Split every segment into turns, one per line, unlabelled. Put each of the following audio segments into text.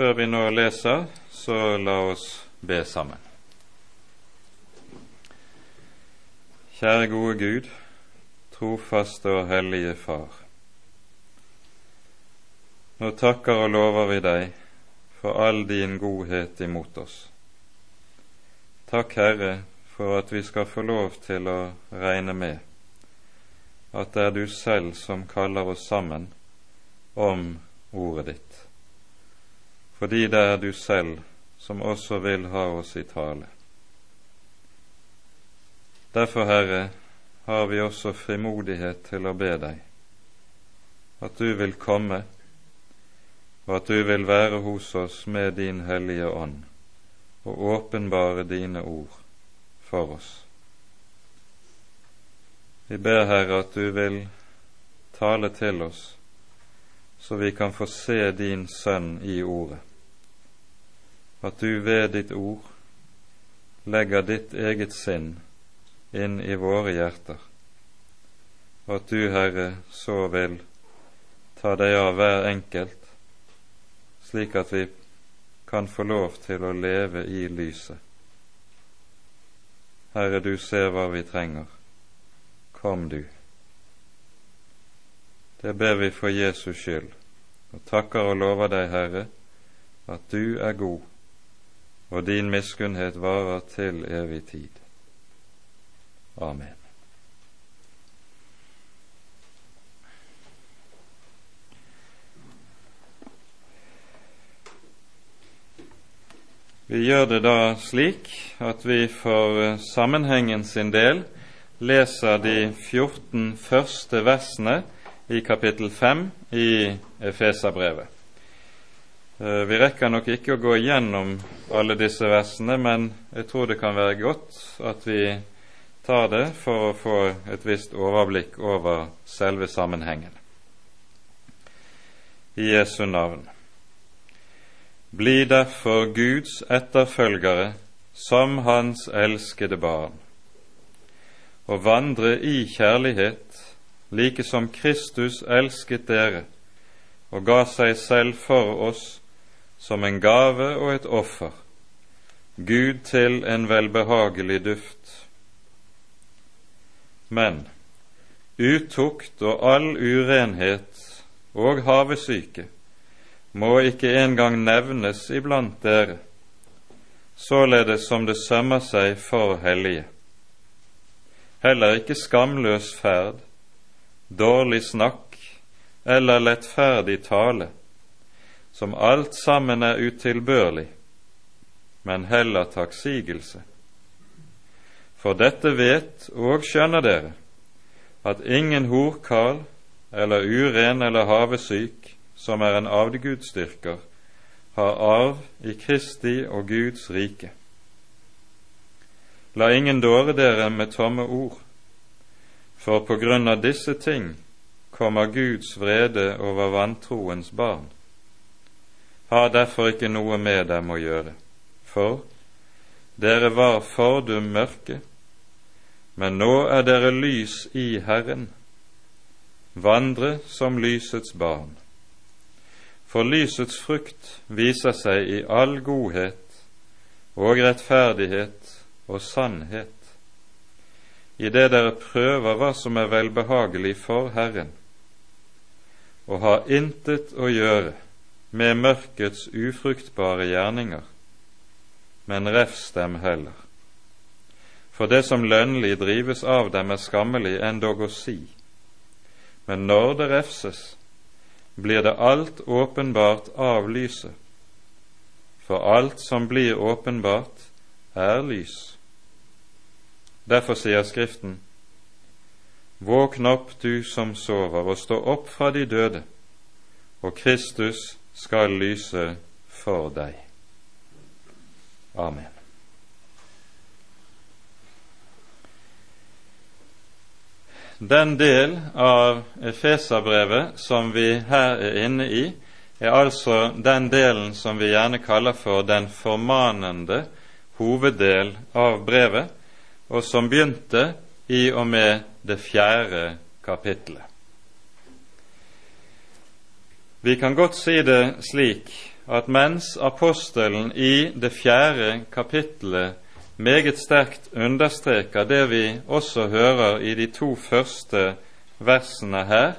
Før vi nå leser, så la oss be sammen. Kjære gode Gud, trofaste og hellige Far. Nå takker og lover vi deg for all din godhet imot oss. Takk, Herre, for at vi skal få lov til å regne med at det er du selv som kaller oss sammen om ordet ditt, fordi det er du selv som også vil ha oss i tale. Derfor, Herre, har vi også frimodighet til å be deg at du vil komme, og at du vil være hos oss med din Hellige Ånd og åpenbare dine ord for oss. Vi ber, Herre, at du vil tale til oss, så vi kan få se din Sønn i Ordet. At du ved ditt ord legger ditt eget sinn inn i våre hjerter, og at du, Herre, så vil ta deg av hver enkelt, slik at vi kan få lov til å leve i lyset. Herre, du ser hva vi trenger kom du. Det ber vi for Jesus skyld, og takker og lover deg, Herre, at du er god, og din miskunnhet varer til evig tid. Amen. Vi gjør det da slik at vi for sammenhengen sin del leser de 14 første versene i kapittel 5 i Efeserbrevet. Eh, vi rekker nok ikke å gå igjennom alle disse versene, men jeg tror det kan være godt at vi tar det for å få et visst overblikk over selve sammenhengen. I Jesu navn. Bli derfor Guds etterfølgere som Hans elskede barn og vandre i kjærlighet, like som Kristus elsket dere og ga seg selv for oss som en gave og et offer, Gud til en velbehagelig duft. Men utukt og all urenhet og havesyke må ikke engang nevnes iblant dere, således som det sømmer seg for hellige heller ikke skamløs ferd, dårlig snakk eller lettferdig tale, som alt sammen er utilbørlig, men heller takksigelse. For dette vet og skjønner dere, at ingen horkarl eller uren eller havesyk, som er en avgudsdyrker, har arv i Kristi og Guds rike. La ingen dåre dere med tomme ord, for på grunn av disse ting kommer Guds vrede over vantroens barn. Ha derfor ikke noe med dem å gjøre, for dere var fordum mørke, men nå er dere lys i Herren. Vandre som lysets barn. For lysets frukt viser seg i all godhet og rettferdighet og sannhet, i det dere prøver hva som er velbehagelig for Herren, og har intet å gjøre med mørkets ufruktbare gjerninger, men refs dem heller. For det som lønnlig drives av dem, er skammelig endog å si, men når det refses, blir det alt åpenbart av lyset, for alt som blir åpenbart, er lys. Derfor sier Skriften:" Våkn opp, du som sover, og stå opp fra de døde, og Kristus skal lyse for deg. Amen. Den del av Efeserbrevet som vi her er inne i, er altså den delen som vi gjerne kaller for den formanende hoveddel av brevet, og som begynte i og med det fjerde kapittelet. Vi kan godt si det slik at mens apostelen i det fjerde kapittelet meget sterkt understreker det vi også hører i de to første versene her,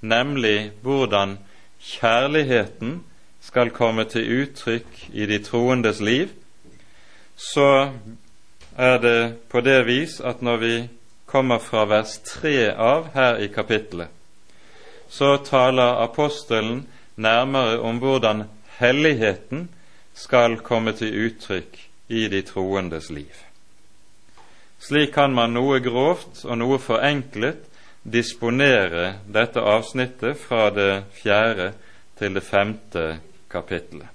nemlig hvordan kjærligheten skal komme til uttrykk i de troendes liv, så er det på det vis at når vi kommer fra vers tre av her i kapittelet, så taler apostelen nærmere om hvordan helligheten skal komme til uttrykk i de troendes liv. Slik kan man noe grovt og noe forenklet disponere dette avsnittet fra det fjerde til det femte kapittelet.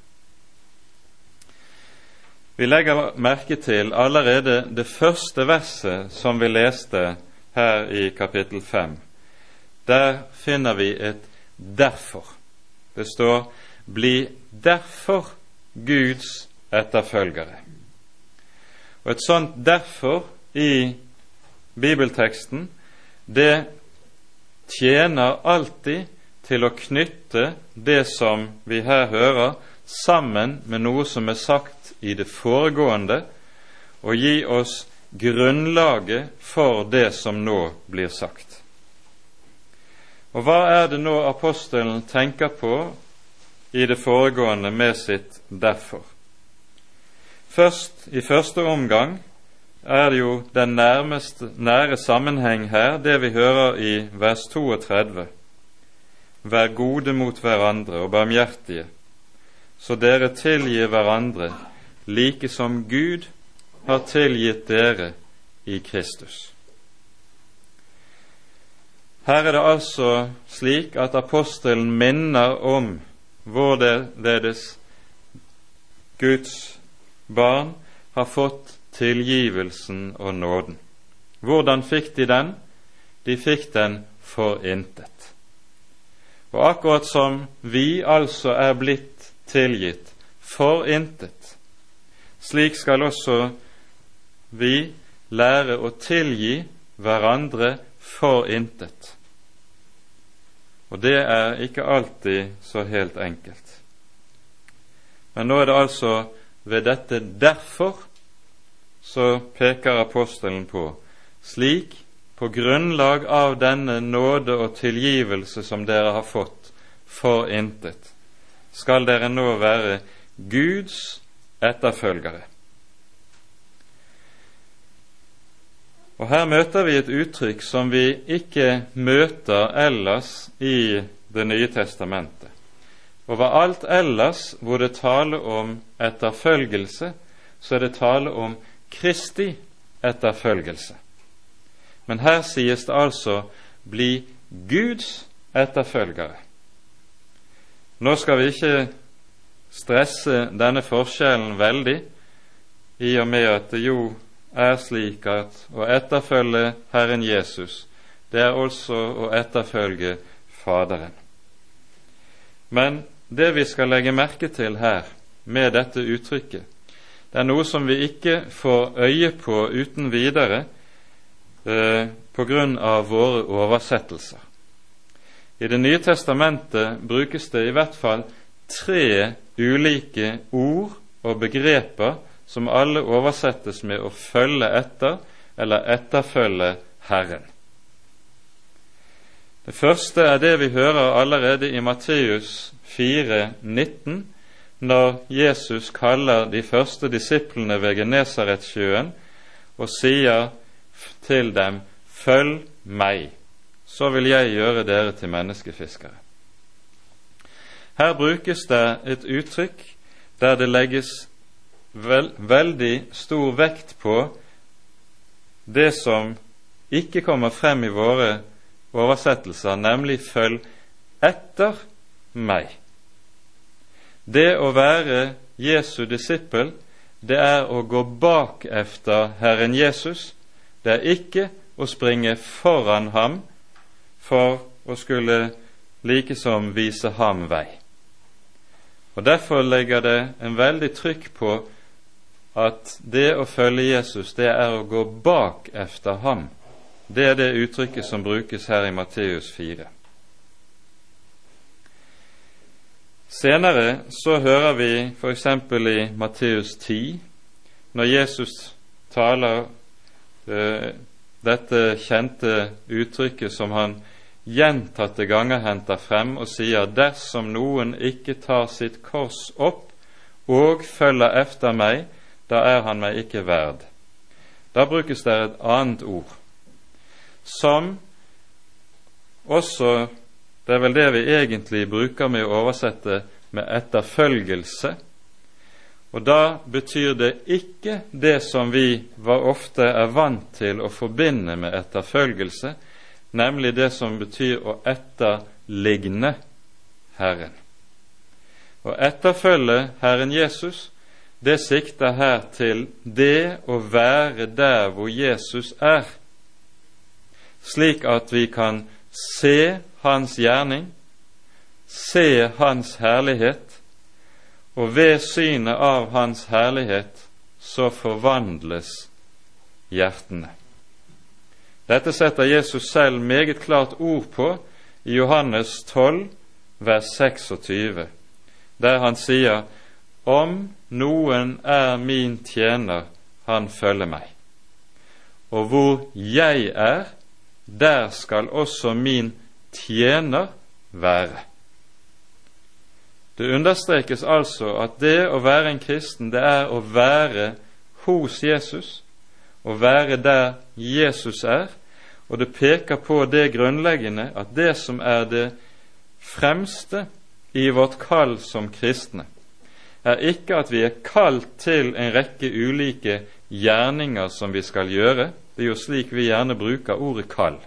Vi legger merke til allerede det første verset som vi leste her i kapittel fem. Der finner vi et 'derfor'. Det står 'bli derfor Guds etterfølgere'. Og Et sånt 'derfor' i bibelteksten, det tjener alltid til å knytte det som vi her hører, sammen med noe som er sagt i det foregående, og gi oss grunnlaget for det som nå blir sagt. Og hva er det nå apostelen tenker på i det foregående med sitt 'derfor'? Først, i første omgang, er det jo den nærmeste, nære sammenheng her, det vi hører i vers 32. Vær gode mot hverandre og barmhjertige, så dere tilgir hverandre, like som Gud har tilgitt dere i Kristus. Her er det altså slik at apostelen minner om hvorledes Guds barn har fått tilgivelsen og nåden. Hvordan fikk de den? De fikk den for intet. Og akkurat som vi altså er blitt tilgitt for intet, slik skal også vi lære å tilgi hverandre for intet. Og det er ikke alltid så helt enkelt. Men nå er det altså ved dette 'derfor' så peker apostelen på slik, på grunnlag av denne nåde og tilgivelse som dere har fått for intet, skal dere nå være Guds etterfølgere. Og Her møter vi et uttrykk som vi ikke møter ellers i Det nye testamentet. Overalt ellers hvor det taler om etterfølgelse, så er det tale om Kristi etterfølgelse. Men her sies det altså 'bli Guds etterfølgere'. Nå skal vi ikke stresse denne forskjellen veldig, i og med at det jo er slik at å etterfølge Herren Jesus, det er også å etterfølge Faderen. Men det vi skal legge merke til her med dette uttrykket, det er noe som vi ikke får øye på uten videre eh, på grunn av våre oversettelser. I Det nye testamentet brukes det i hvert fall tre ulike ord og begreper som alle oversettes med å følge etter eller etterfølge Herren. Det første er det vi hører allerede i Matteus 4, 19, når Jesus kaller de første disiplene ved Genesaretsjøen og sier til dem 'Følg meg, så vil jeg gjøre dere til menneskefiskere'. Her brukes det et uttrykk der det legges vel, veldig stor vekt på det som ikke kommer frem i våre oversettelser, nemlig 'følg etter meg'. Det å være Jesu disippel, det er å gå bak efter Herren Jesus. Det er ikke å springe foran ham for å skulle likesom vise ham vei. Og Derfor legger det en veldig trykk på at det å følge Jesus, det er å gå bak efter ham. Det er det uttrykket som brukes her i Matteus 4. Senere så hører vi f.eks. i Matteus 10, når Jesus taler uh, dette kjente uttrykket som han gjentatte ganger henter frem og sier dersom noen ikke tar sitt kors opp og følger efter meg, da er han meg ikke verd. Da brukes det et annet ord, som også Det er vel det vi egentlig bruker med å oversette med etterfølgelse. Og da betyr det ikke det som vi var ofte er vant til å forbinde med etterfølgelse, nemlig det som betyr å etterligne Herren. Å etterfølge Herren Jesus, det sikter her til det å være der hvor Jesus er, slik at vi kan se Hans gjerning, se Hans herlighet, og ved synet av Hans herlighet så forvandles hjertene. Dette setter Jesus selv meget klart ord på i Johannes 12, vers 26 der han sier om noen er min tjener, han følger meg. Og hvor jeg er, der skal også min tjener være. Det understrekes altså at det å være en kristen, det er å være hos Jesus, å være der Jesus er, og det peker på det grunnleggende at det som er det fremste i vårt kall som kristne, er ikke at vi er kalt til en rekke ulike gjerninger som vi skal gjøre. Det er jo slik vi gjerne bruker ordet kall.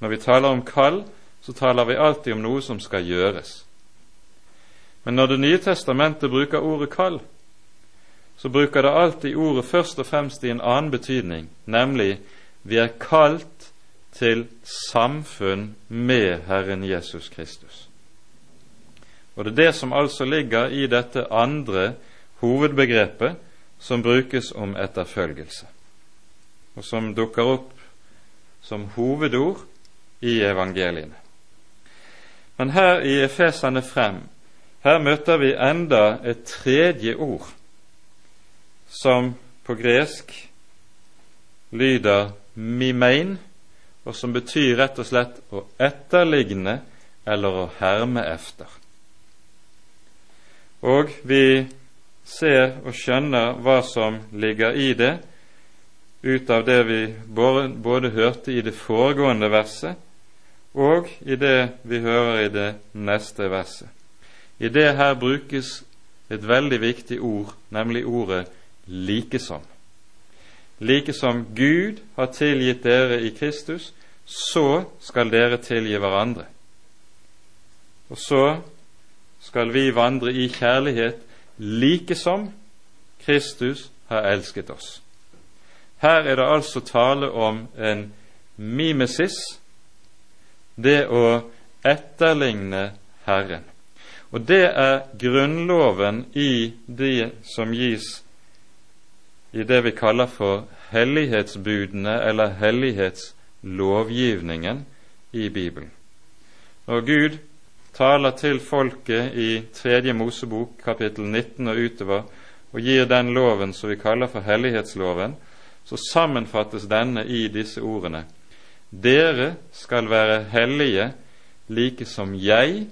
Når vi taler om kall, så taler vi alltid om noe som skal gjøres. Men når Det nye testamentet bruker ordet kall, så bruker det alltid ordet først og fremst i en annen betydning, nemlig vi er kalt til samfunn med Herren Jesus Kristus. Og det er det som altså ligger i dette andre hovedbegrepet som brukes om etterfølgelse, og som dukker opp som hovedord i evangeliene. Men her i Efesene frem, her møter vi enda et tredje ord, som på gresk lyder mimein, og som betyr rett og slett å etterligne eller å herme efter. Og vi ser og skjønner hva som ligger i det, ut av det vi både, hørte i det foregående verset og i det vi hører i det neste verset. I det her brukes et veldig viktig ord, nemlig ordet likesom. Like som Gud har tilgitt dere i Kristus, så skal dere tilgi hverandre. Og så skal vi vandre i kjærlighet like som Kristus har elsket oss. Her er det altså tale om en mimesis, det å etterligne Herren. Og det er grunnloven i det som gis i det vi kaller for hellighetsbudene eller hellighetslovgivningen i Bibelen. Når Gud taler til folket i Tredje Mosebok kapittel 19 og utover og gir den loven som vi kaller for hellighetsloven, så sammenfattes denne i disse ordene. Dere skal være hellige like som jeg,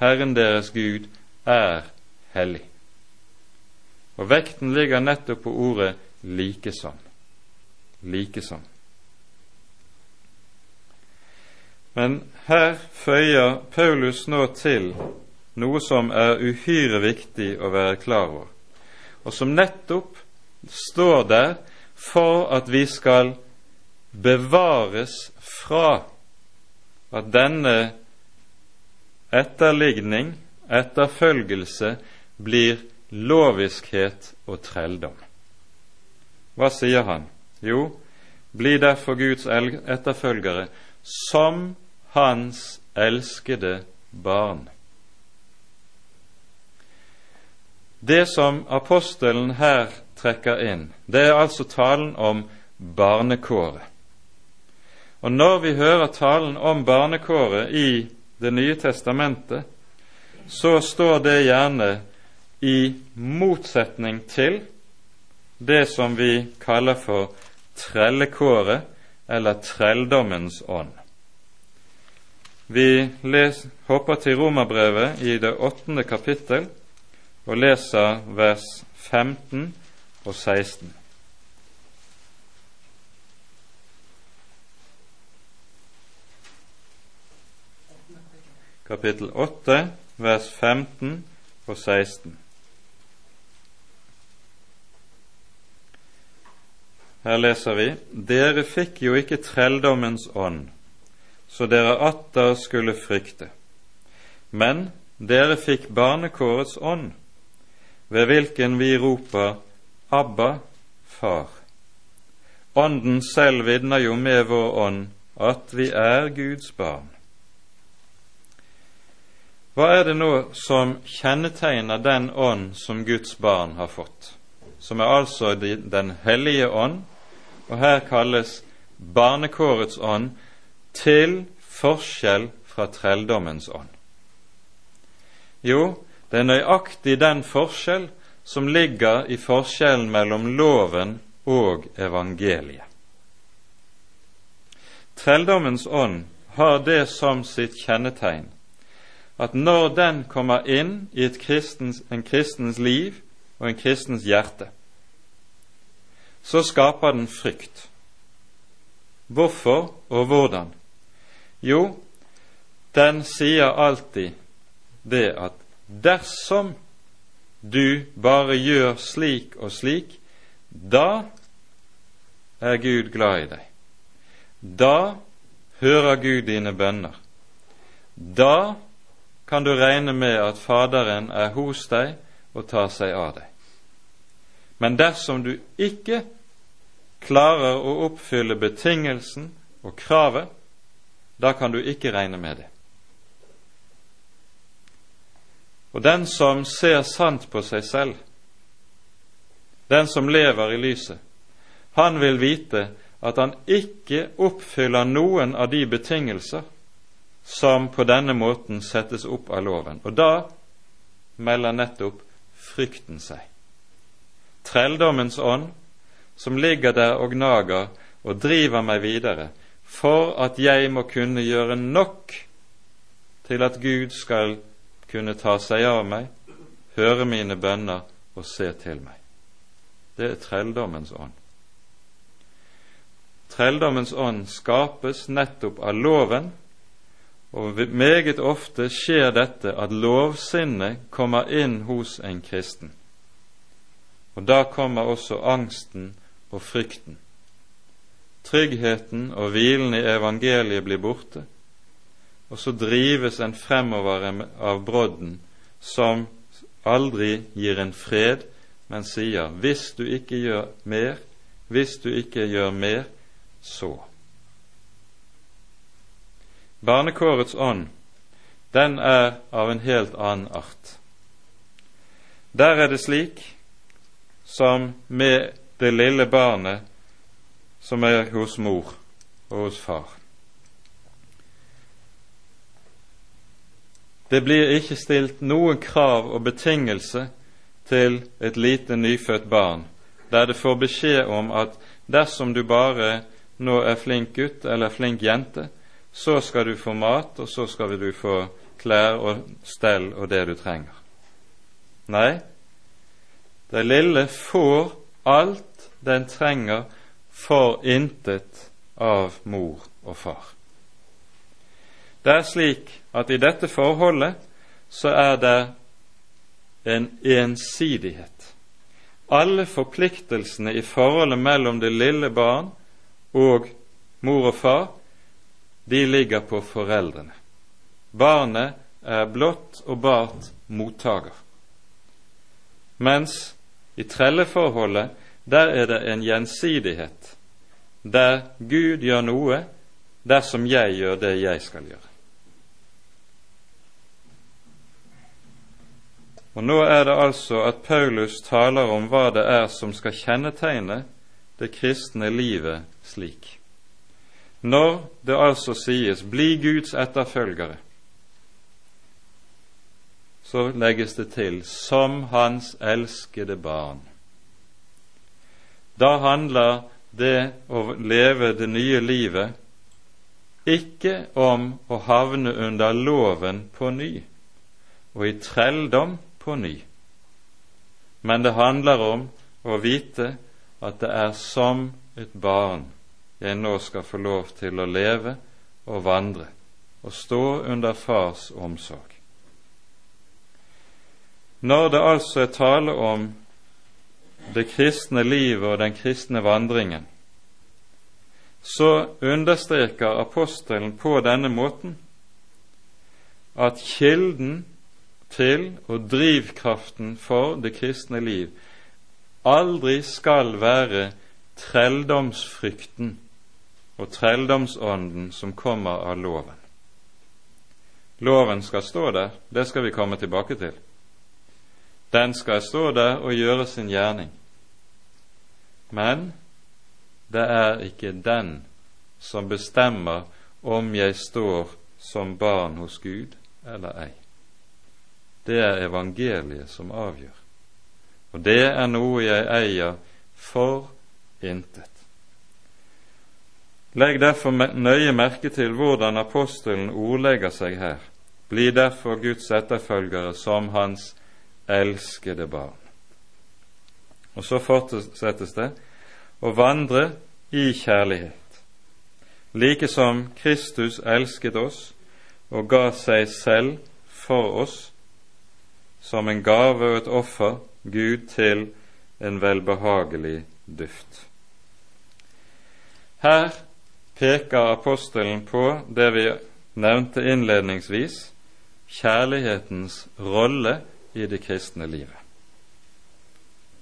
Herren deres Gud, er hellig. Og vekten ligger nettopp på ordet likesom. Likesom. Men her føyer Paulus nå til noe som er uhyre viktig å være klar over, og som nettopp står der for at vi skal bevares fra at denne etterligning, etterfølgelse, blir loviskhet og trelldom. Hva sier han? Jo, bli derfor Guds etterfølgere som hans elskede barn. Det som apostelen her trekker inn, det er altså talen om barnekåret. Og når vi hører talen om barnekåret i Det nye testamentet, så står det gjerne i motsetning til det som vi kaller for trellekåret eller trelldommens ånd. Vi les, hopper til Romerbrevet i det åttende kapittel og leser vers 15 og 16. Kapittel 8, vers 15 og 16. Her leser vi:" Dere fikk jo ikke trelldommens ånd, så dere atter skulle frykte. Men dere fikk barnekårets ånd, ved hvilken vi roper Abba, Far. Ånden selv vitner jo med vår ånd at vi er Guds barn. Hva er det nå som kjennetegner den ånd som Guds barn har fått, som er altså Den hellige ånd, og her kalles barnekårets ånd til forskjell fra trelldommens ånd? Jo, det er nøyaktig den forskjell som ligger i forskjellen mellom loven og evangeliet. Trelldommens ånd har det som sitt kjennetegn at når den kommer inn i kristens, en kristens liv og en kristens hjerte, så skaper den frykt. Hvorfor og hvordan? Jo, den sier alltid det at dersom du bare gjør slik og slik, da er Gud glad i deg. Da hører Gud dine bønner. Da kan du regne med at Faderen er hos deg og tar seg av deg. Men dersom du ikke klarer å oppfylle betingelsen og kravet, da kan du ikke regne med det. Og den som ser sant på seg selv, den som lever i lyset, han vil vite at han ikke oppfyller noen av de betingelser som på denne måten settes opp av loven. Og da melder nettopp frykten seg. Trelldommens ånd som ligger der og gnager og driver meg videre for at jeg må kunne gjøre nok til at Gud skal kunne ta seg av meg, høre mine bønner og se til meg. Det er trelldommens ånd. Trelldommens ånd skapes nettopp av loven, og meget ofte skjer dette at lovsinnet kommer inn hos en kristen. Og da kommer også angsten og frykten. Tryggheten og hvilen i evangeliet blir borte, og så drives en fremover av brodden som aldri gir en fred, men sier hvis du ikke gjør mer, hvis du ikke gjør mer, så. Barnekårets ånd, den er av en helt annen art. Der er det slik som med det lille barnet som er hos mor og hos far. Det blir ikke stilt noen krav og betingelse til et lite nyfødt barn, der det får beskjed om at dersom du bare nå er flink gutt eller flink jente, så skal du få mat, og så skal du få klær og stell og det du trenger. Nei, det lille får alt den trenger for intet av mor og far. Det er slik at i dette forholdet så er det en ensidighet. Alle forpliktelsene i forholdet mellom det lille barn og mor og far, de ligger på foreldrene. Barnet er blott og bart mottaker. Mens i trelleforholdet der er det en gjensidighet, der Gud gjør noe dersom jeg gjør det jeg skal gjøre. Og Nå er det altså at Paulus taler om hva det er som skal kjennetegne det kristne livet slik. Når det altså sies 'bli Guds etterfølgere', så legges det til 'som hans elskede barn'. Da handler det å leve det nye livet ikke om å havne under loven på ny og i trelldom på ny, men det handler om å vite at det er som et barn jeg nå skal få lov til å leve og vandre og stå under fars omsorg. Når det altså er tale om det kristne livet og den kristne vandringen, så understreker apostelen på denne måten at kilden til og drivkraften for det kristne liv aldri skal være trelldomsfrykten og trelldomsånden som kommer av loven. Loven skal stå der, det skal vi komme tilbake til. Den skal stå der og gjøre sin gjerning. Men det er ikke den som bestemmer om jeg står som barn hos Gud eller ei. Det er evangeliet som avgjør. Og det er noe jeg eier for intet. Legg derfor nøye merke til hvordan apostelen ordlegger seg her. Bli derfor Guds etterfølgere som hans elskede barn. Og så fortsettes det å vandre i kjærlighet, like som Kristus elsket oss og ga seg selv for oss som en gave og et offer Gud til en velbehagelig duft. Her peker apostelen på det vi nevnte innledningsvis kjærlighetens rolle i det kristne livet.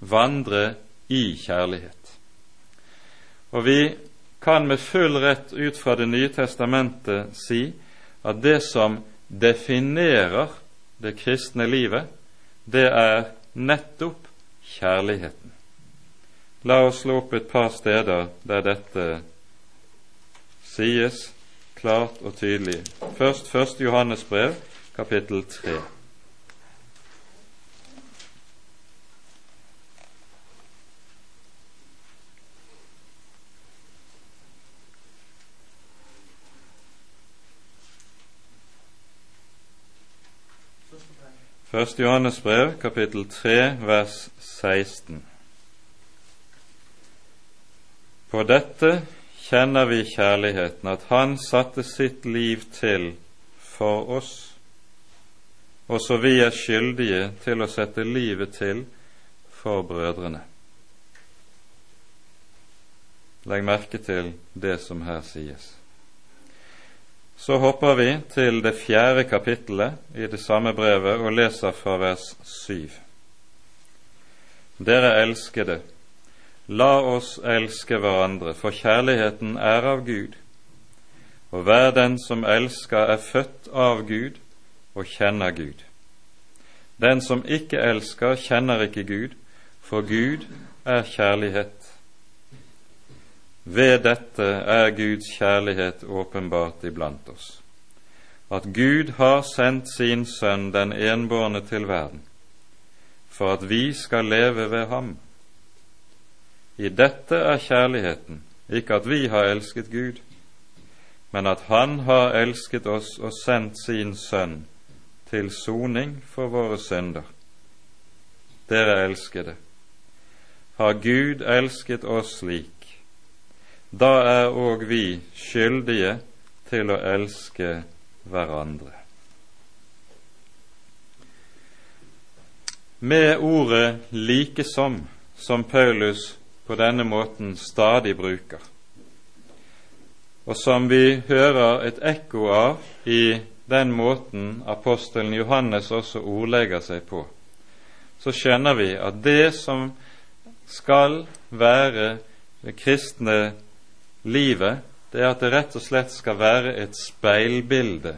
Vandre i kjærlighet. Og vi kan med full rett ut fra Det nye testamentet si at det som definerer det kristne livet, det er nettopp kjærligheten. La oss slå opp et par steder der dette sies klart og tydelig. Først 1. Johannes brev, kapittel 3. Først Johannes brev, kapittel 3, vers 16. På dette kjenner vi kjærligheten, at Han satte sitt liv til for oss, og så vi er skyldige til å sette livet til for brødrene. Legg merke til det som her sies. Så hopper vi til det fjerde kapittelet i det samme brevet og leser fra vers syv. Dere elskede, la oss elske hverandre, for kjærligheten er av Gud. Og hver den som elsker, er født av Gud og kjenner Gud. Den som ikke elsker, kjenner ikke Gud, for Gud er kjærlighet. Ved dette er Guds kjærlighet åpenbart iblant oss, at Gud har sendt sin Sønn den enbårne til verden, for at vi skal leve ved ham. I dette er kjærligheten, ikke at vi har elsket Gud, men at Han har elsket oss og sendt sin Sønn til soning for våre synder. Dere elskede, har Gud elsket oss slik da er òg vi skyldige til å elske hverandre. Med ordet 'likesom', som Paulus på denne måten stadig bruker, og som vi hører et ekko av i den måten apostelen Johannes også ordlegger seg på, så skjønner vi at det som skal være det kristne livet, det er at det rett og slett skal være et speilbilde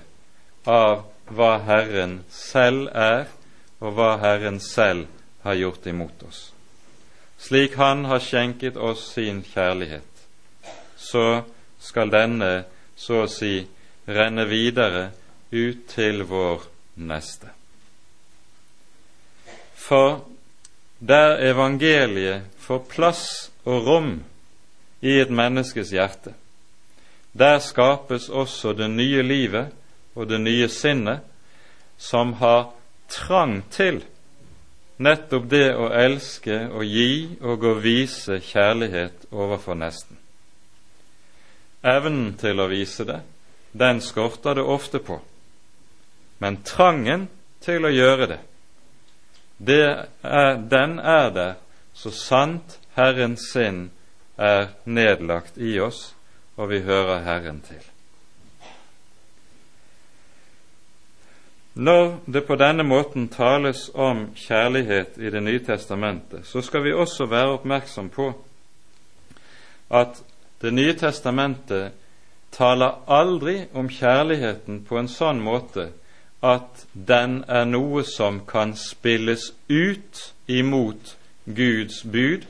av hva Herren selv er, og hva Herren selv har gjort imot oss. Slik Han har skjenket oss sin kjærlighet, så skal denne så å si renne videre ut til vår neste. For der evangeliet får plass og rom i et menneskes hjerte, der skapes også det nye livet og det nye sinnet som har trang til nettopp det å elske og gi og å vise kjærlighet overfor nesten. Evnen til å vise det, den skorter det ofte på, men trangen til å gjøre det, det er, den er der så sant Herrens sinn er nedlagt i oss og vi hører Herren til. Når det på denne måten tales om kjærlighet i Det nye testamentet, så skal vi også være oppmerksom på at Det nye testamentet taler aldri om kjærligheten på en sånn måte at den er noe som kan spilles ut imot Guds bud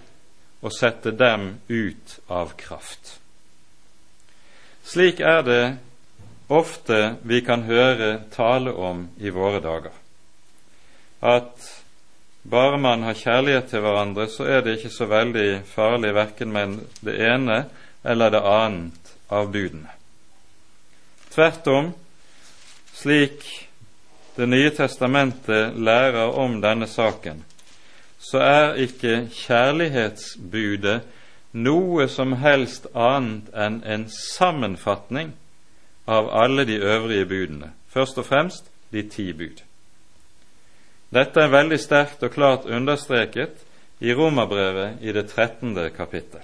og sette dem ut av kraft. Slik er det ofte vi kan høre tale om i våre dager. At bare man har kjærlighet til hverandre, så er det ikke så veldig farlig verken med det ene eller det annet av budene. Tvert om, slik Det nye testamentet lærer om denne saken, så er ikke kjærlighetsbudet noe som helst annet enn en sammenfatning av alle de øvrige budene, først og fremst de ti bud. Dette er veldig sterkt og klart understreket i Romerbrevet i det trettende kapittel.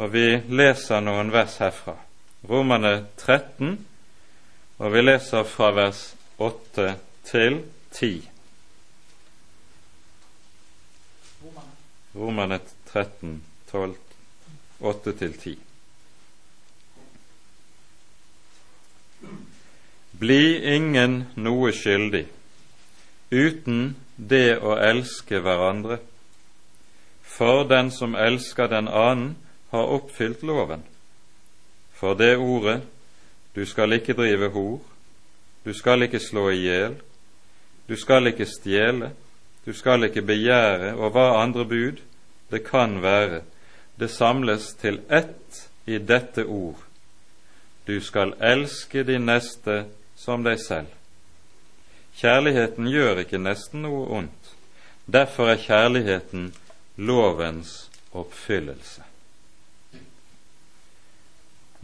Og vi leser noen vers herfra. Romerne 13, og vi leser fra vers 8 til 10. Romerne 13, 12, 8-10. Bli ingen noe skyldig uten det å elske hverandre, for den som elsker den annen, har oppfylt loven. For det ordet du skal ikke drive hor, du skal ikke slå i hjel, du skal ikke stjele, du skal ikke begjære, og hva andre bud det kan være, det samles til ett i dette ord. Du skal elske din neste som deg selv. Kjærligheten gjør ikke nesten noe ondt. Derfor er kjærligheten lovens oppfyllelse.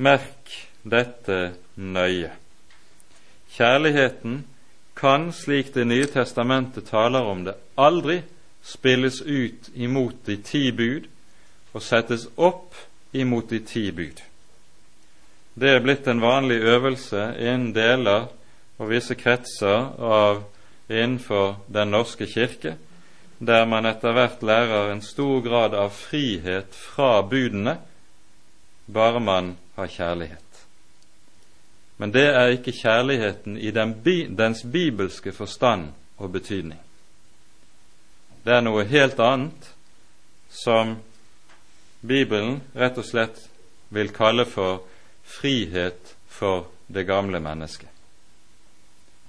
Merk dette nøye. Kjærligheten kan, slik Det nye testamentet taler om det, aldri spilles ut imot de ti bud og settes opp imot de ti bud. Det er blitt en vanlig øvelse innen deler og visse kretser av innenfor Den norske kirke, der man etter hvert lærer en stor grad av frihet fra budene, bare man har kjærlighet. Men det er ikke kjærligheten i den, dens bibelske forstand og betydning. Det er noe helt annet som Bibelen rett og slett vil kalle for frihet for det gamle mennesket.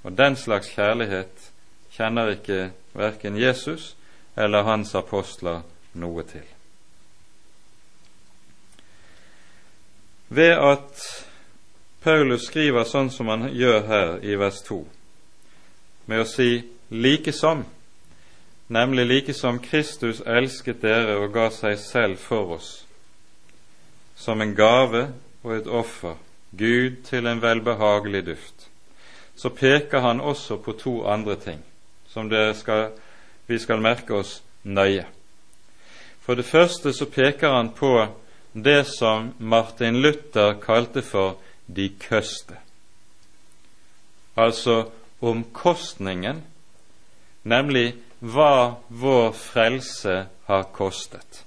Og den slags kjærlighet kjenner ikke verken Jesus eller hans apostler noe til. Ved at Paulus skriver sånn som han gjør her i vers 2, med å si like som, nemlig like som Kristus elsket dere og ga seg selv for oss, som en gave og et offer, Gud til en velbehagelig duft, så peker han også på to andre ting som skal, vi skal merke oss nøye. For det første så peker han på det som Martin Luther kalte for de køste. Altså omkostningen, nemlig hva vår frelse har kostet.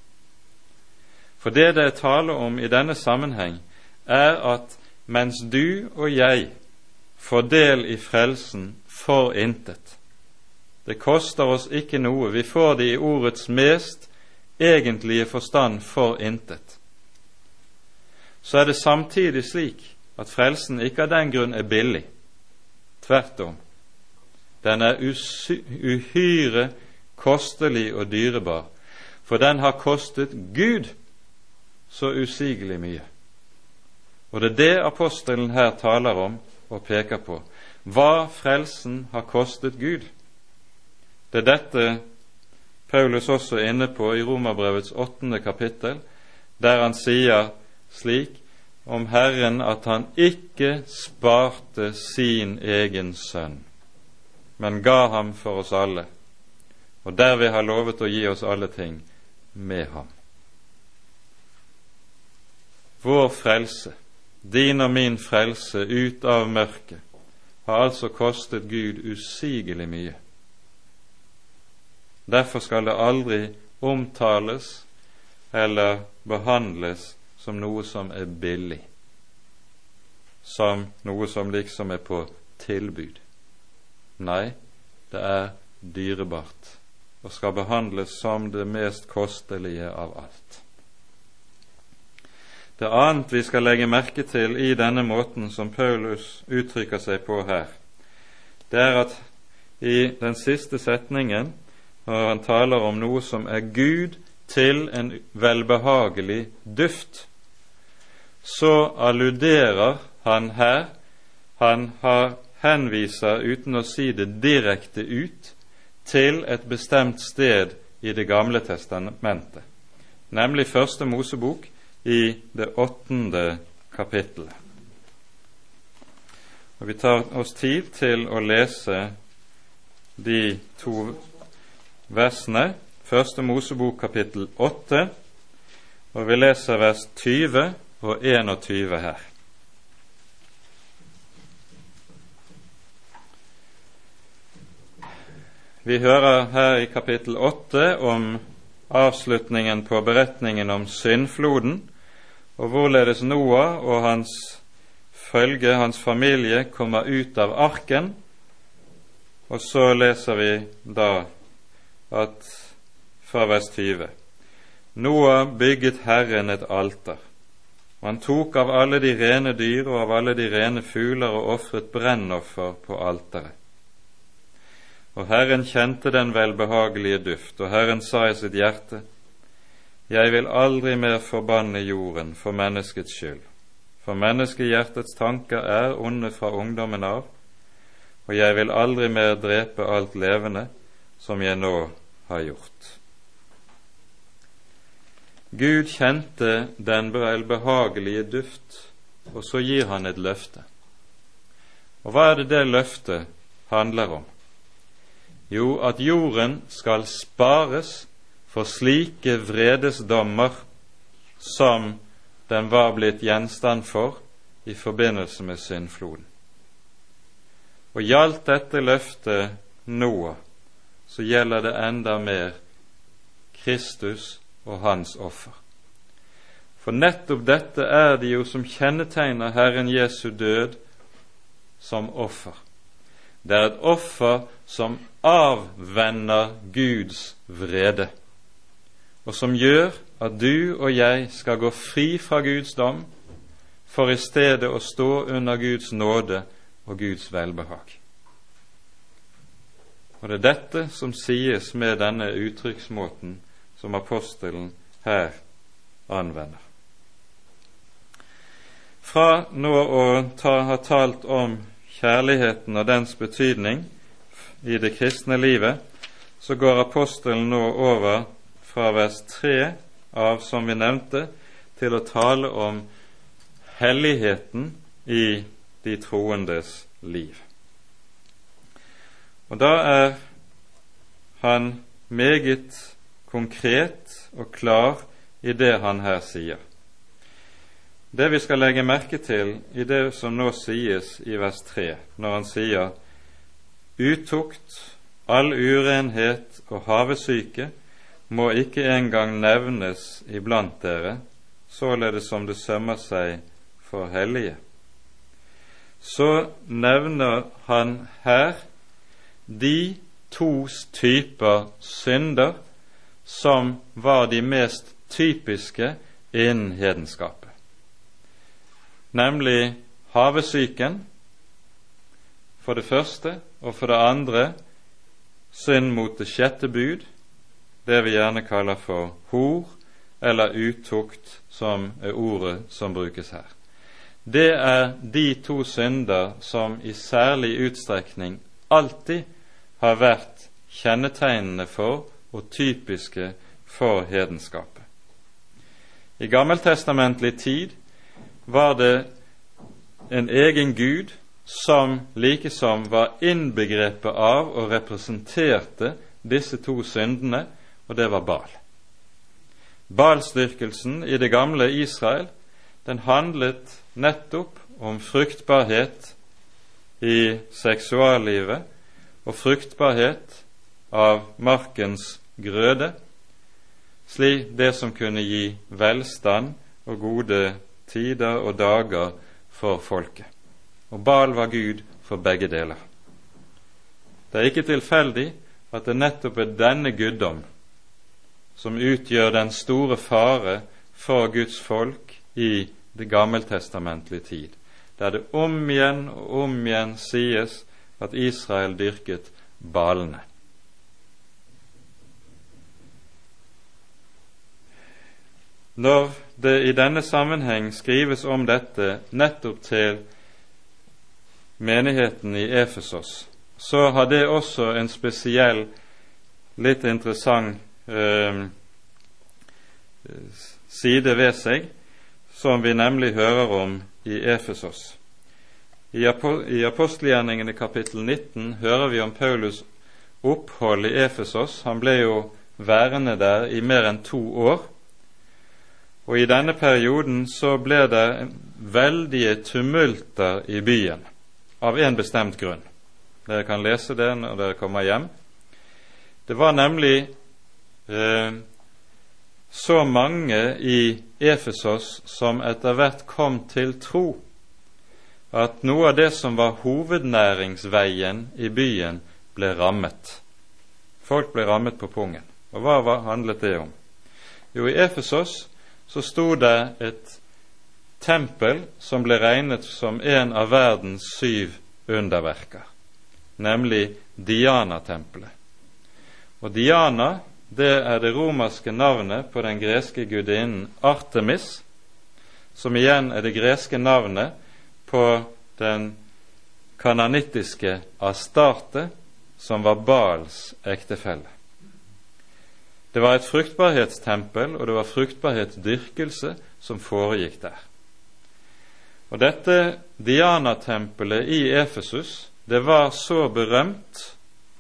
For det det er tale om i denne sammenheng, er at mens du og jeg får del i frelsen for intet Det koster oss ikke noe, vi får det i ordets mest egentlige forstand for intet. Så er det samtidig slik at frelsen ikke av den grunn er billig. Tvert om. Den er uhyre kostelig og dyrebar, for den har kostet Gud så usigelig mye. Og det er det apostelen her taler om og peker på, hva frelsen har kostet Gud. Det er dette Paulus også er inne på i Romerbrevets åttende kapittel, der han sier slik om Herren at han ikke sparte sin egen sønn, men ga ham for oss alle, og derved har lovet å gi oss alle ting med ham. Vår frelse, din og min frelse ut av mørket, har altså kostet Gud usigelig mye. Derfor skal det aldri omtales eller behandles som noe som er billig, som noe som liksom er på tilbud. Nei, det er dyrebart og skal behandles som det mest kostelige av alt. Det annet vi skal legge merke til i denne måten som Paulus uttrykker seg på her, det er at i den siste setningen, når han taler om noe som er Gud til en velbehagelig duft, så alluderer han her Han har henviser, uten å si det direkte ut, til et bestemt sted i Det gamle testamentet, nemlig Første Mosebok, i det åttende kapittelet. Og Vi tar oss tid til å lese de to versene. Første Mosebok kapittel 8, og vi leser vers 20 og 21 her. Vi hører her i kapittel 8 om avslutningen på beretningen om syndfloden, og hvorledes Noah og hans følge, hans familie, kommer ut av arken. Og så leser vi da at fra vers 20 Noah bygget Herren et alter. Og han tok av alle de rene dyr og av alle de rene fugler og ofret brennoffer på alteret. Og Herren kjente den velbehagelige duft, og Herren sa i sitt hjerte:" Jeg vil aldri mer forbanne jorden for menneskets skyld, for menneskehjertets tanker er onde fra ungdommen av, og jeg vil aldri mer drepe alt levende som jeg nå har gjort. Gud kjente den velbehagelige duft, og så gir han et løfte. Og hva er det det løftet handler om? Jo, at jorden skal spares for slike vredesdommer som den var blitt gjenstand for i forbindelse med syndfloden. Og gjaldt dette løftet Noah, så gjelder det enda mer Kristus og hans offer. For nettopp dette er det jo som kjennetegner Herren Jesu død som offer. Det er et offer som avvenner Guds vrede og som gjør at du og jeg skal gå fri fra Guds dom, for i stedet å stå under Guds nåde og Guds velbehag. Og det er dette som sies med denne uttrykksmåten som apostelen her anvender. Fra nå å ta, ha talt om kjærligheten og dens betydning i det kristne livet, så går apostelen nå over fra vers 3 av, som vi nevnte, til å tale om helligheten i de troendes liv. Og da er han meget konkret og klar i det han her sier. Det vi skal legge merke til i det som nå sies i vers 3, når han sier utukt, all urenhet og havesyke må ikke engang nevnes iblant dere, således som det sømmer seg for hellige. Så nevner han her de to typer synder som var de mest typiske innen hedenskapet, nemlig havesyken, for det første, og for det andre synd mot det sjette bud, det vi gjerne kaller for hor eller utukt, som er ordet som brukes her. Det er de to synder som i særlig utstrekning alltid har vært kjennetegnende for og typiske for hedenskapet. I gammeltestamentlig tid var det en egen gud som likesom var innbegrepet av og representerte disse to syndene, og det var Bal. Balstyrkelsen i det gamle Israel den handlet nettopp om fruktbarhet i seksuallivet og fruktbarhet av markens grøde, slik det som kunne gi velstand og gode tider og dager for folket. Og Baal var Gud for begge deler. Det er ikke tilfeldig at det nettopp er denne guddom som utgjør den store fare for Guds folk i det gammeltestamentlige tid, der det om igjen og om igjen sies at Israel dyrket balene. Når det i denne sammenheng skrives om dette nettopp til menigheten i Efesos, så har det også en spesiell, litt interessant eh, side ved seg, som vi nemlig hører om i Efesos. I apostelgjerningene kapittel 19 hører vi om Paulus' opphold i Efesos. Han ble jo værende der i mer enn to år. Og i denne perioden så ble det veldige tumulter i byen av en bestemt grunn. Dere kan lese det når dere kommer hjem. Det var nemlig eh, så mange i Efesos som etter hvert kom til tro, at noe av det som var hovednæringsveien i byen, ble rammet. Folk ble rammet på pungen. Og hva handlet det om? Jo, i Efesos så sto det et tempel som ble regnet som en av verdens syv underverker, nemlig Diana-tempelet. Og Diana det er det romerske navnet på den greske gudinnen Artemis, som igjen er det greske navnet på den kananittiske Astarte, som var Bals ektefelle. Det var et fruktbarhetstempel, og det var fruktbarhetsdyrkelse som foregikk der. Og dette Diana-tempelet i Efesus, det var så berømt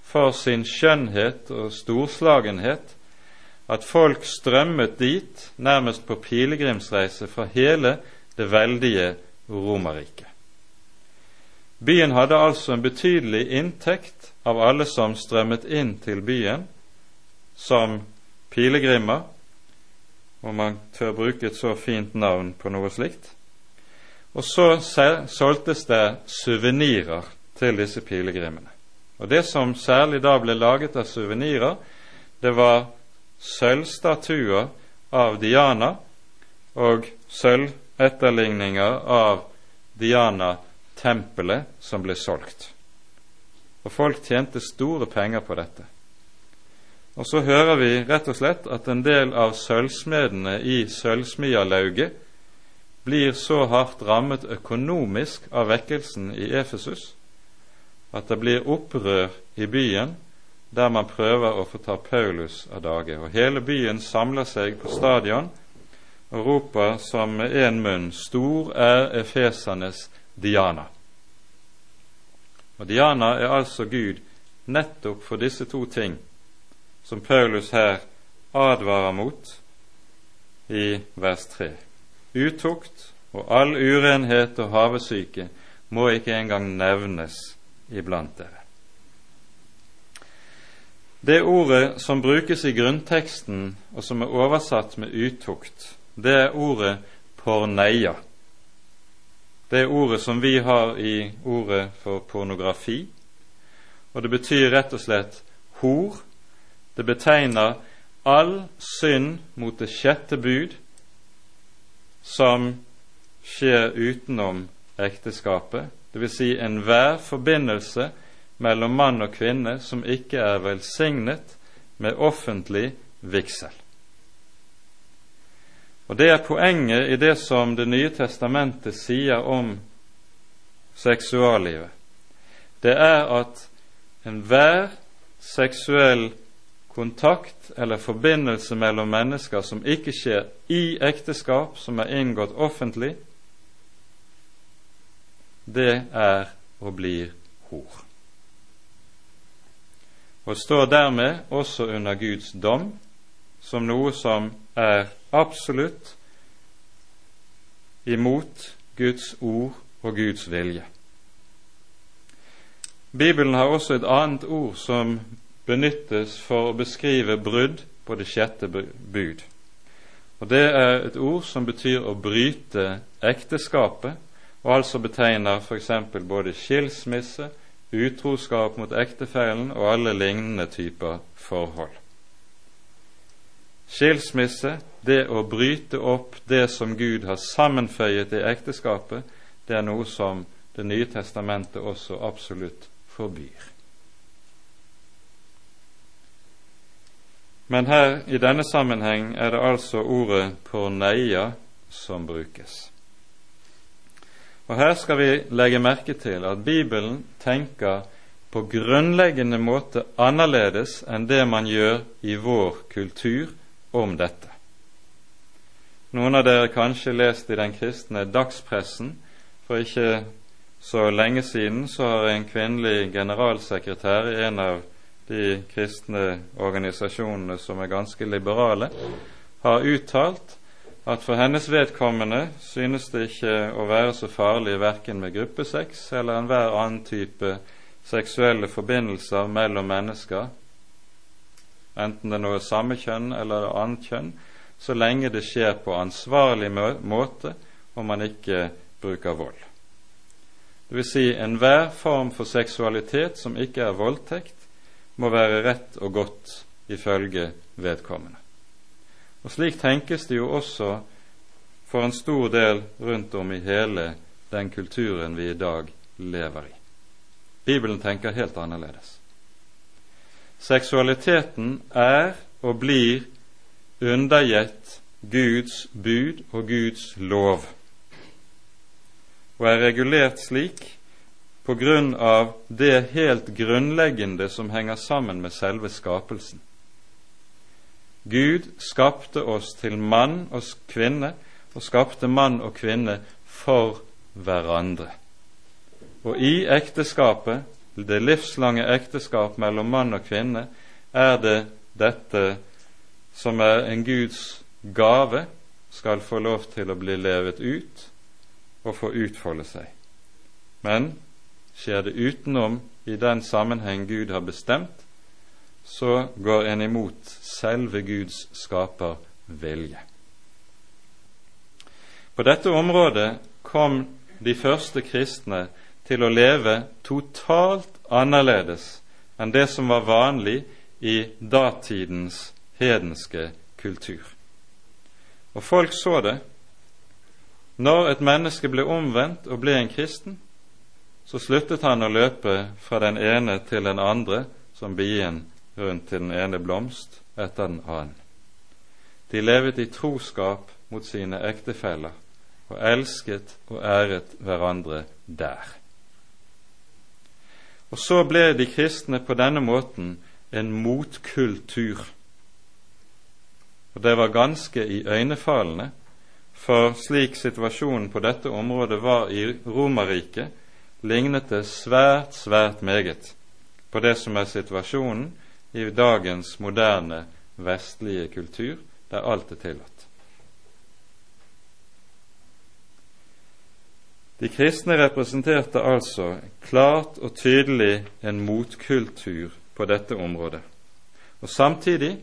for sin skjønnhet og storslagenhet at folk strømmet dit nærmest på pilegrimsreise fra hele det veldige Romerriket. Byen hadde altså en betydelig inntekt av alle som strømmet inn til byen som pilegrimer, om man tør bruke et så fint navn på noe slikt. Og så solgtes det suvenirer til disse pilegrimene. Og Det som særlig da ble laget av suvenirer, det var sølvstatuer av Diana og sølvetterligninger av Diana-tempelet som ble solgt. Og folk tjente store penger på dette. Og så hører vi rett og slett at en del av sølvsmedene i sølvsmierlauget blir så hardt rammet økonomisk av vekkelsen i Efesus at det blir opprør i byen der man prøver å få ta Paulus av dage. Og hele byen samler seg på stadion og roper som med én munn Stor er efesernes Diana. Og Diana er altså Gud nettopp for disse to ting som Paulus her advarer mot i vers 3. Utukt og all urenhet og havesyke må ikke engang nevnes iblant dere. Det ordet som brukes i grunnteksten, og som er oversatt med utukt, det er ordet porneia. Det er ordet som vi har i ordet for pornografi, og det betyr rett og slett hor. Det betegner all synd mot det sjette bud som skjer utenom ekteskapet, dvs. Si enhver forbindelse mellom mann og kvinne som ikke er velsignet med offentlig vigsel. Og Det er poenget i det som Det nye testamentet sier om seksuallivet. Det er at enhver seksuell kontakt eller forbindelse mellom mennesker som ikke skjer i ekteskap, som er inngått offentlig, det er og blir hor. Og står dermed også under Guds dom som noe som er absolutt imot Guds ord og Guds vilje. Bibelen har også et annet ord som benyttes for å beskrive brudd på det sjette bud. Og Det er et ord som betyr å bryte ekteskapet, og altså betegner f.eks. både skilsmisse, utroskap mot ektefellen og alle lignende typer forhold. Skilsmisse, det å bryte opp det som Gud har sammenføyet i ekteskapet, det er noe som Det nye testamentet også absolutt forbyr. Men her i denne sammenheng er det altså ordet porneia som brukes. Og Her skal vi legge merke til at Bibelen tenker på grunnleggende måte annerledes enn det man gjør i vår kultur om dette. Noen av dere kanskje lest i den kristne dagspressen. For ikke så lenge siden så har en kvinnelig generalsekretær i en av de kristne organisasjonene som er ganske liberale, har uttalt at for hennes vedkommende synes det ikke å være så farlig verken med gruppesex eller enhver annen type seksuelle forbindelser mellom mennesker, enten det nå er samme kjønn eller annet kjønn, så lenge det skjer på ansvarlig måte og man ikke bruker vold. Det vil si enhver form for seksualitet som ikke er voldtekt, må være rett og godt ifølge vedkommende. Og Slik tenkes det jo også for en stor del rundt om i hele den kulturen vi i dag lever i. Bibelen tenker helt annerledes. Seksualiteten er og blir undergitt Guds bud og Guds lov, og er regulert slik på grunn av det helt grunnleggende som henger sammen med selve skapelsen. Gud skapte oss til mann og kvinne, og skapte mann og kvinne for hverandre. Og i ekteskapet det livslange ekteskap mellom mann og kvinne, er det dette som er en Guds gave, skal få lov til å bli levet ut og få utfolde seg. Men skjer det utenom i den sammenheng Gud har bestemt, så går en imot selve Guds skaper vilje. På dette området kom de første kristne til å leve totalt annerledes enn det som var vanlig i datidens hedenske kultur. Og folk så det. Når et menneske ble omvendt og ble en kristen, så sluttet han å løpe fra den ene til den andre som bien rundt til den ene blomst etter den annen. De levet i troskap mot sine ektefeller og elsket og æret hverandre der. Og så ble de kristne på denne måten en motkultur. Og det var ganske iøynefallende, for slik situasjonen på dette området var i Romerriket, lignet det svært, svært meget på det som er situasjonen i dagens moderne vestlige kultur, der alt er tillatt. De kristne representerte altså klart og tydelig en motkultur på dette området. Og Samtidig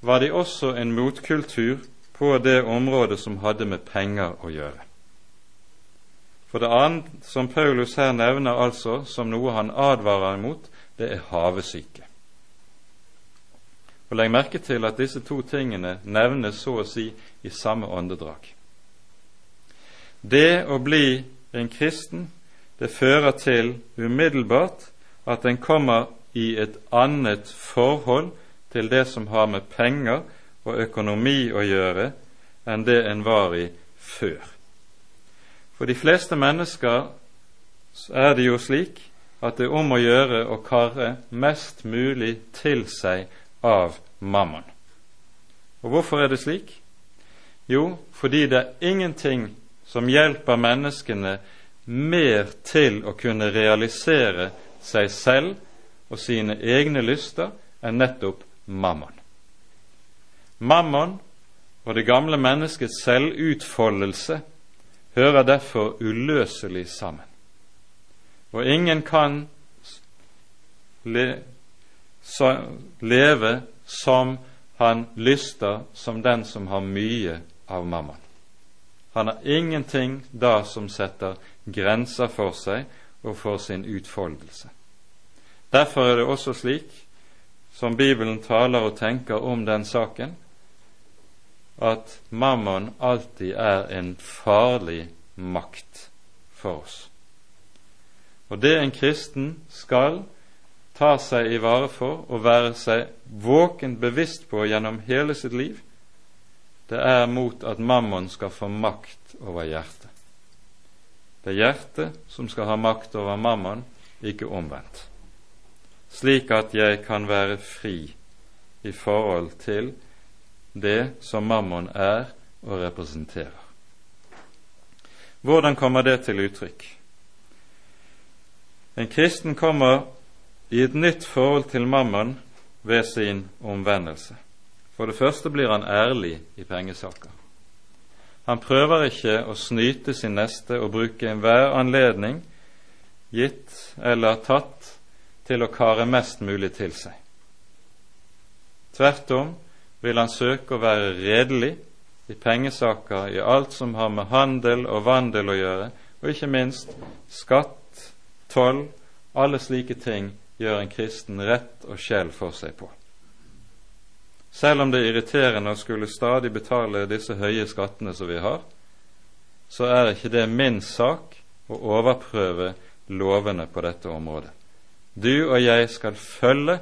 var de også en motkultur på det området som hadde med penger å gjøre. For det annet som Paulus her nevner altså som noe han advarer imot, det er havesyke. Og Legg merke til at disse to tingene nevnes så å si i samme åndedrag. Det å bli en kristen, det fører til umiddelbart at en kommer i et annet forhold til det som har med penger og økonomi å gjøre, enn det en var i før. For de fleste mennesker er det jo slik at det er om å gjøre å karre mest mulig til seg av mammon. Og hvorfor er det slik? Jo, fordi det er ingenting som hjelper menneskene mer til å kunne realisere seg selv og sine egne lyster enn nettopp mammon. Mammon og det gamle menneskets selvutfoldelse hører derfor uløselig sammen. Og ingen kan le, så, leve som han lyster som den som har mye av mammon. Han har ingenting da som setter grenser for seg og for sin utfoldelse. Derfor er det også slik, som Bibelen taler og tenker om den saken, at mammon alltid er en farlig makt for oss. Og det en kristen skal ta seg i vare for og være seg våken bevisst på gjennom hele sitt liv, det er mot at mammon skal få makt over hjertet. Det er hjertet som skal ha makt over mammon, ikke omvendt slik at jeg kan være fri i forhold til det som mammon er og representerer. Hvordan kommer det til uttrykk? En kristen kommer i et nytt forhold til mammon ved sin omvendelse. For det første blir han ærlig i pengesaker. Han prøver ikke å snyte sin neste og bruke enhver anledning, gitt eller tatt, til å kare mest mulig til seg. Tvert om vil han søke å være redelig i pengesaker, i alt som har med handel og vandel å gjøre, og ikke minst skatt, toll, alle slike ting gjør en kristen rett og sjel for seg på. Selv om det er irriterende å skulle stadig betale disse høye skattene som vi har, så er ikke det min sak å overprøve lovene på dette området. Du og jeg skal følge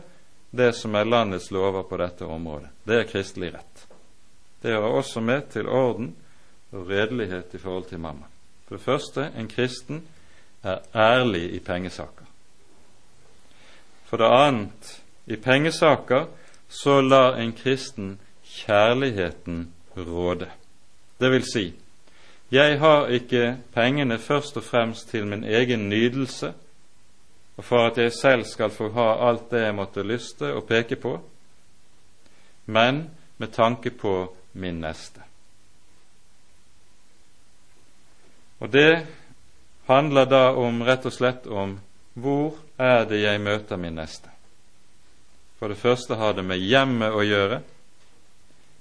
det som er landets lover på dette området. Det er kristelig rett. Det hører også med til orden og redelighet i forhold til mamma. For det første, en kristen er ærlig i pengesaker. For det annet, i pengesaker så lar en kristen kjærligheten råde. Det vil si, jeg har ikke pengene først og fremst til min egen nydelse, og for at jeg selv skal få ha alt det jeg måtte lyste og peke på, men med tanke på min neste. Og det handler da om rett og slett om hvor er det jeg møter min neste. For det første har det med hjemmet å gjøre,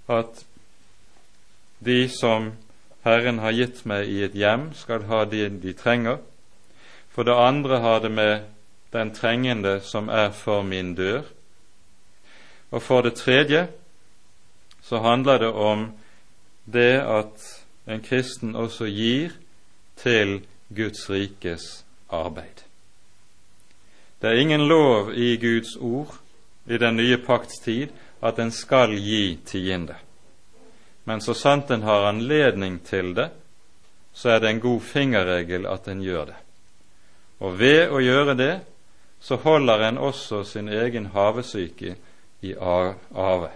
at de som Herren har gitt meg i et hjem, skal ha det de trenger. For det andre har det med den trengende som er for min dør. Og for det tredje så handler det om det at en kristen også gir til Guds rikes arbeid. Det er ingen lov i Guds ord i den nye pakts tid at en skal gi tiende. Men så sant en har anledning til det, så er det en god fingerregel at en gjør det. Og ved å gjøre det, så holder en også sin egen havesyke i ave.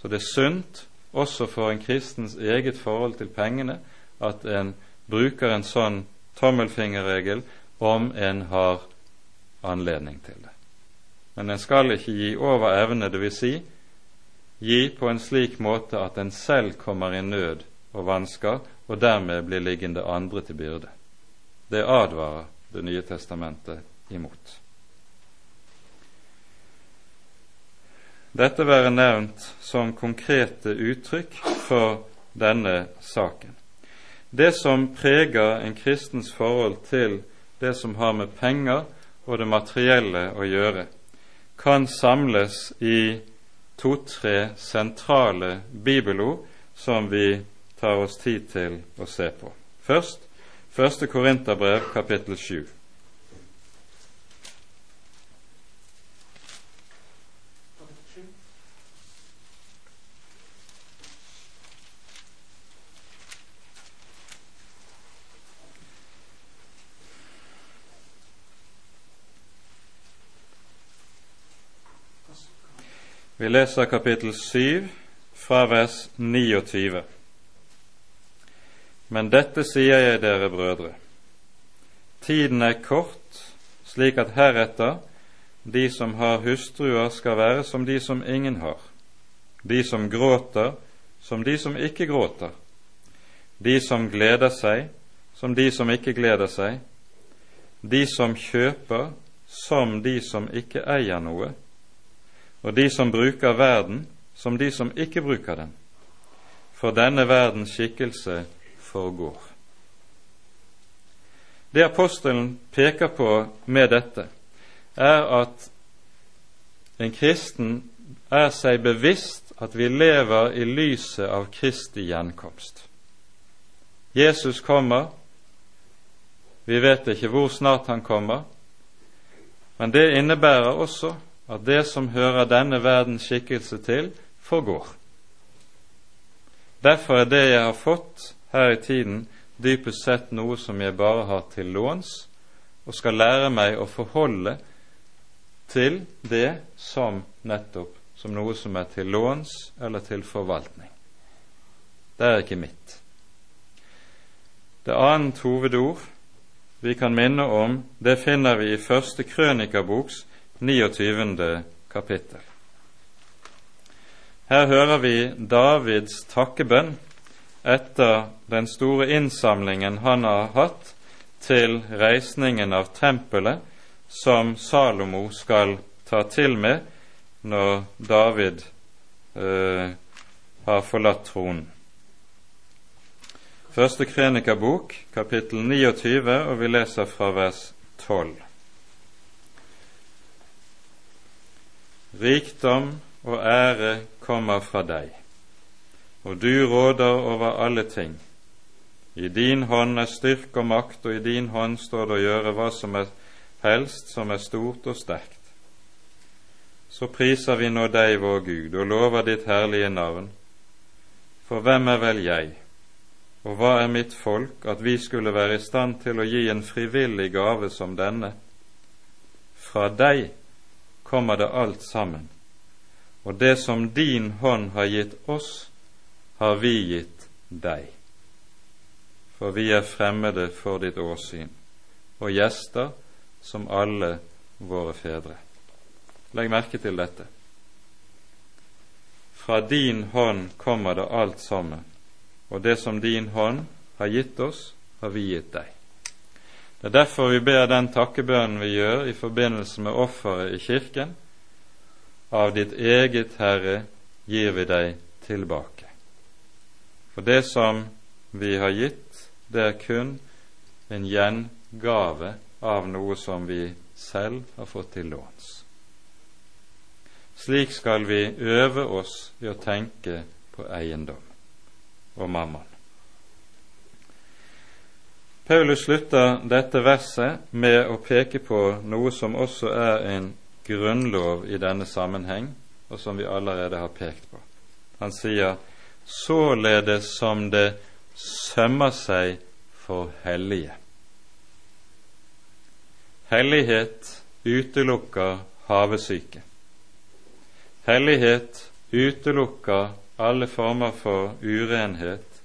Så det er sunt også for en kristens eget forhold til pengene at en bruker en sånn tommelfingerregel om en har anledning til det. Men en skal ikke gi over evne, dvs. Si, gi på en slik måte at en selv kommer i nød og vansker, og dermed blir liggende andre til byrde. Det advarer Det nye testamentet imot. Dette være nevnt som konkrete uttrykk for denne saken. Det som preger en kristens forhold til det som har med penger og det materielle å gjøre, kan samles i to-tre sentrale bibelord som vi tar oss tid til å se på. Først Første Korinterbrev, kapittel 7. Vi leser kapittel 7 fra vers 29. Men dette sier jeg dere brødre. Tiden er kort, slik at heretter de som har hustruer, skal være som de som ingen har, de som gråter, som de som ikke gråter, de som gleder seg, som de som ikke gleder seg, de som kjøper, som de som ikke eier noe, og de som bruker verden, som de som ikke bruker den. For denne verdens skikkelse forgår. Det apostelen peker på med dette, er at en kristen er seg bevisst at vi lever i lyset av Kristi gjenkomst. Jesus kommer, vi vet ikke hvor snart han kommer, men det innebærer også at det som hører denne verdens skikkelse til, forgår. Derfor er det jeg har fått her i tiden, dypest sett noe som jeg bare har til låns, og skal lære meg å forholde til det som nettopp som noe som er til låns eller til forvaltning. Det er ikke mitt. Det annet hovedord vi kan minne om, det finner vi i første krønikaboks 29. kapittel. Her hører vi Davids takkebønn etter den store innsamlingen han har hatt til reisningen av tempelet som Salomo skal ta til med når David eh, har forlatt tronen. Første Krenikabok, kapittel 29, og vi leser fra vers 12. Rikdom og ære kommer fra deg og du råder over alle ting. I din hånd er styrke og makt, og i din hånd står det å gjøre hva som er helst, som er stort og sterkt. Så priser vi nå deg, vår Gud, og lover ditt herlige navn. For hvem er vel jeg, og hva er mitt folk, at vi skulle være i stand til å gi en frivillig gave som denne? Fra deg kommer det alt sammen, og det som din hånd har gitt oss, har vi gitt deg, for vi er fremmede for ditt åsyn og gjester som alle våre fedre. Legg merke til dette. Fra din hånd kommer det alt sammen, og det som din hånd har gitt oss, har vi gitt deg. Det er derfor vi ber den takkebønnen vi gjør i forbindelse med offeret i kirken. Av ditt eget Herre gir vi deg tilbake. For det som vi har gitt, det er kun en gjengave av noe som vi selv har fått til låns. Slik skal vi øve oss i å tenke på eiendom og mammon. Paulus slutter dette verset med å peke på noe som også er en grunnlov i denne sammenheng, og som vi allerede har pekt på. Han sier således som det sømmer seg for hellige. Hellighet utelukker havesyke. Hellighet utelukker alle former for urenhet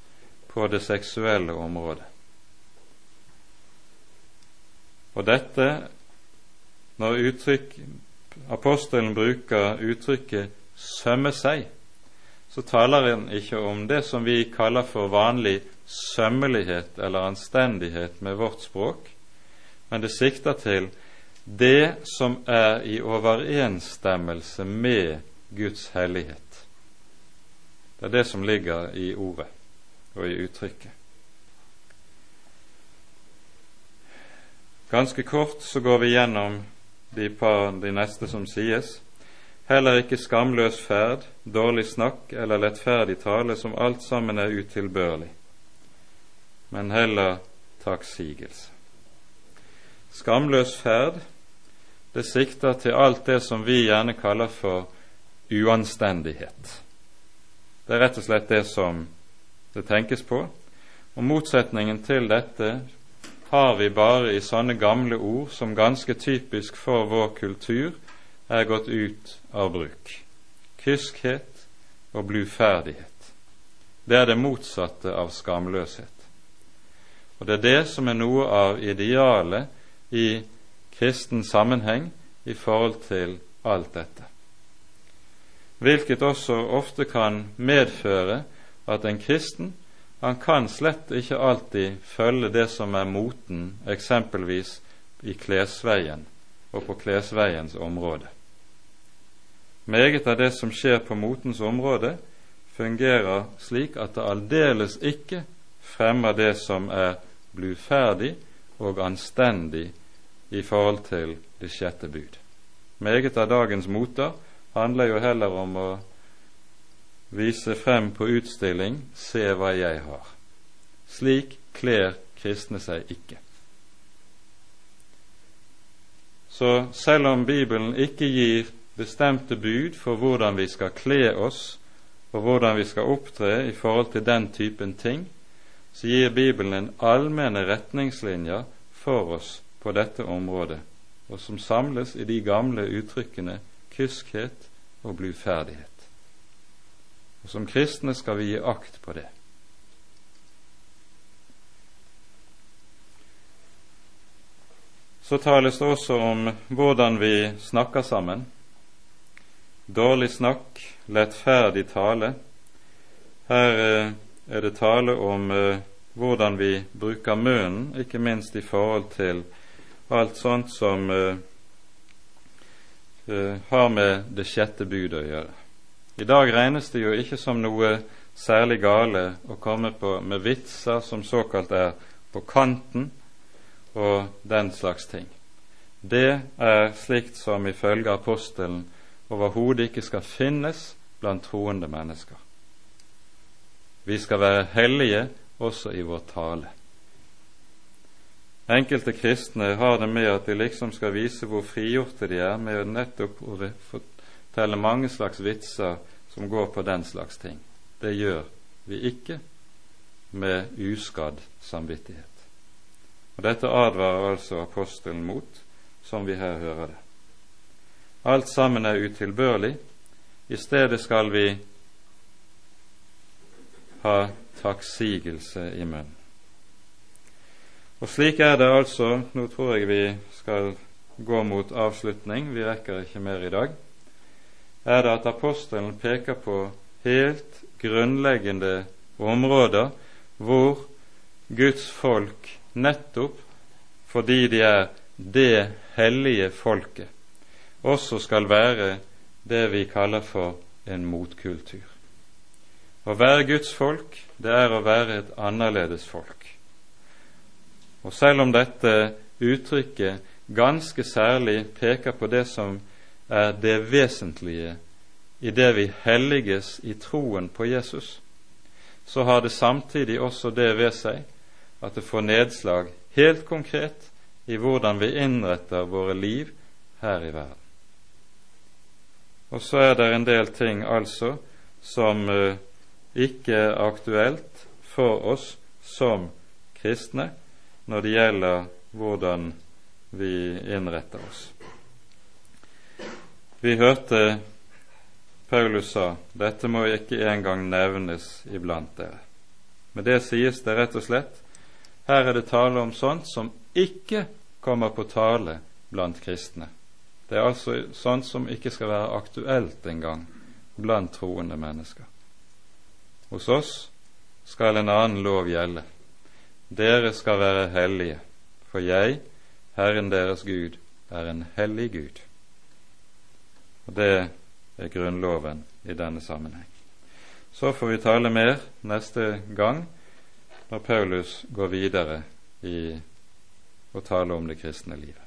på det seksuelle området. Og dette, når uttrykk, apostelen bruker uttrykket 'sømme seg', så taler han ikke om det som vi kaller for vanlig sømmelighet eller anstendighet med vårt språk, men det sikter til det som er i overensstemmelse med Guds hellighet. Det er det som ligger i ordet og i uttrykket. Ganske kort så går vi gjennom de, par, de neste som sies. Heller ikke skamløs ferd, dårlig snakk eller lettferdig tale, som alt sammen er utilbørlig, men heller takksigelse. Skamløs ferd, det sikter til alt det som vi gjerne kaller for uanstendighet. Det er rett og slett det som det tenkes på, og motsetningen til dette har vi bare i sånne gamle ord som ganske typisk for vår kultur er gått ut av bruk. kyskhet og bluferdighet. Det er det motsatte av skamløshet. Og det er det som er noe av idealet i kristen sammenheng i forhold til alt dette. Hvilket også ofte kan medføre at en kristen han kan slett ikke alltid følge det som er moten, eksempelvis i klesveien og på klesveiens område. Meget av det som skjer på motens område, fungerer slik at det aldeles ikke fremmer det som er bluferdig og anstendig i forhold til det sjette bud. Meget av dagens moter handler jo heller om å vise frem på utstilling 'se hva jeg har'. Slik kler kristne seg ikke. Så selv om Bibelen ikke gir bestemte bud for hvordan vi skal kle oss, og hvordan vi skal opptre i forhold til den typen ting, så gir Bibelen en allmenne retningslinjer for oss på dette området, og som samles i de gamle uttrykkene kyskhet og bluferdighet. Og Som kristne skal vi gi akt på det. Så tales det også om hvordan vi snakker sammen. Dårlig snakk, lettferdig tale. Her eh, er det tale om eh, hvordan vi bruker munnen, ikke minst i forhold til alt sånt som eh, har med det sjette budet å gjøre. I dag regnes det jo ikke som noe særlig gale å komme på med vitser som såkalt er på kanten, og den slags ting. Det er slikt som ifølge apostelen overhodet ikke skal finnes blant troende mennesker. Vi skal være hellige også i vår tale. Enkelte kristne har det med at de liksom skal vise hvor frigjorte de er, med nettopp å fortelle mange slags vitser som går på den slags ting. Det gjør vi ikke med uskadd samvittighet. Og Dette advarer altså apostelen mot, som vi her hører det. Alt sammen er utilbørlig. I stedet skal vi ha takksigelse i munnen. Og slik er det altså Nå tror jeg vi skal gå mot avslutning, vi rekker ikke mer i dag. Er det at apostelen peker på helt grunnleggende områder hvor Guds folk nettopp fordi de er det hellige folket, også skal være det vi kaller for en motkultur. Å være Guds folk, det er å være et annerledes folk. Og selv om dette uttrykket ganske særlig peker på det som er det vesentlige i det vi helliges i troen på Jesus, så har det samtidig også det ved seg at det får nedslag helt konkret i hvordan vi innretter våre liv her i verden. Og så er det en del ting altså som uh, ikke er aktuelt for oss som kristne når det gjelder hvordan vi innretter oss. Vi hørte Paulus sa dette må ikke engang nevnes iblant dere. Med det sies det rett og slett her er det tale om sånt som ikke kommer på tale blant kristne. Det er altså sånt som ikke skal være aktuelt engang blant troende mennesker. Hos oss skal en annen lov gjelde. Dere skal være hellige, for jeg, Herren deres Gud, er en hellig Gud. Og Det er grunnloven i denne sammenheng. Så får vi tale mer neste gang når Paulus går videre i å tale om det kristne livet.